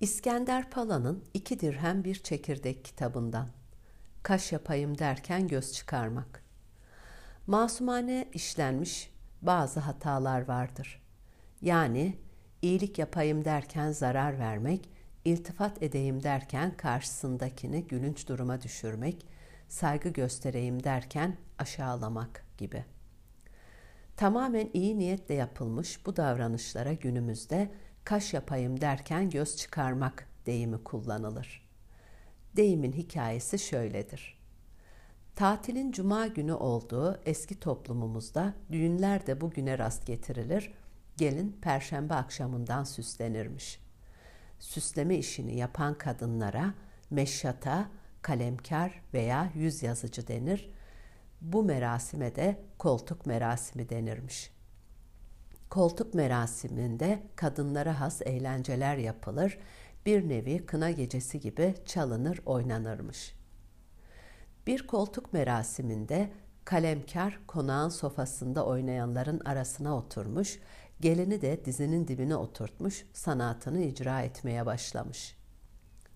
İskender Pala'nın iki dirhem bir çekirdek kitabından. Kaş yapayım derken göz çıkarmak. Masumane işlenmiş bazı hatalar vardır. Yani iyilik yapayım derken zarar vermek, iltifat edeyim derken karşısındakini gülünç duruma düşürmek, saygı göstereyim derken aşağılamak gibi. Tamamen iyi niyetle yapılmış bu davranışlara günümüzde kaş yapayım derken göz çıkarmak deyimi kullanılır. Deyimin hikayesi şöyledir. Tatilin cuma günü olduğu eski toplumumuzda düğünler de bugüne rast getirilir, gelin perşembe akşamından süslenirmiş. Süsleme işini yapan kadınlara meşyata, kalemkar veya yüz yazıcı denir. Bu merasime de koltuk merasimi denirmiş.'' Koltuk merasiminde kadınlara has eğlenceler yapılır, bir nevi kına gecesi gibi çalınır, oynanırmış. Bir koltuk merasiminde kalemkar konağın sofasında oynayanların arasına oturmuş, gelini de dizinin dibine oturtmuş, sanatını icra etmeye başlamış.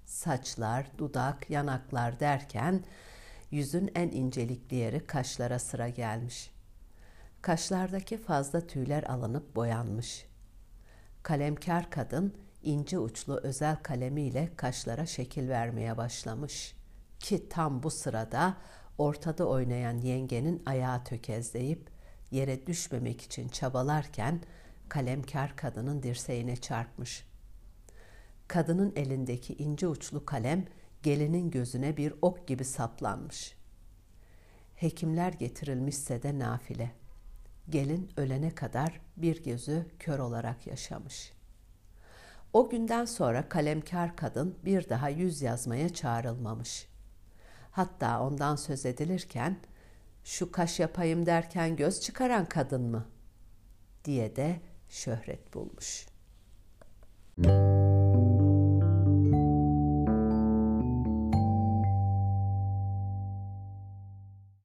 Saçlar, dudak, yanaklar derken yüzün en incelikli yeri kaşlara sıra gelmiş. Kaşlardaki fazla tüyler alınıp boyanmış. Kalemkar kadın ince uçlu özel kalemiyle kaşlara şekil vermeye başlamış. Ki tam bu sırada ortada oynayan yengenin ayağı tökezleyip yere düşmemek için çabalarken kalemkar kadının dirseğine çarpmış. Kadının elindeki ince uçlu kalem gelinin gözüne bir ok gibi saplanmış. Hekimler getirilmişse de nafile.'' Gelin ölene kadar bir gözü kör olarak yaşamış. O günden sonra kalemkar kadın bir daha yüz yazmaya çağrılmamış. Hatta ondan söz edilirken şu kaş yapayım derken göz çıkaran kadın mı diye de şöhret bulmuş. Müzik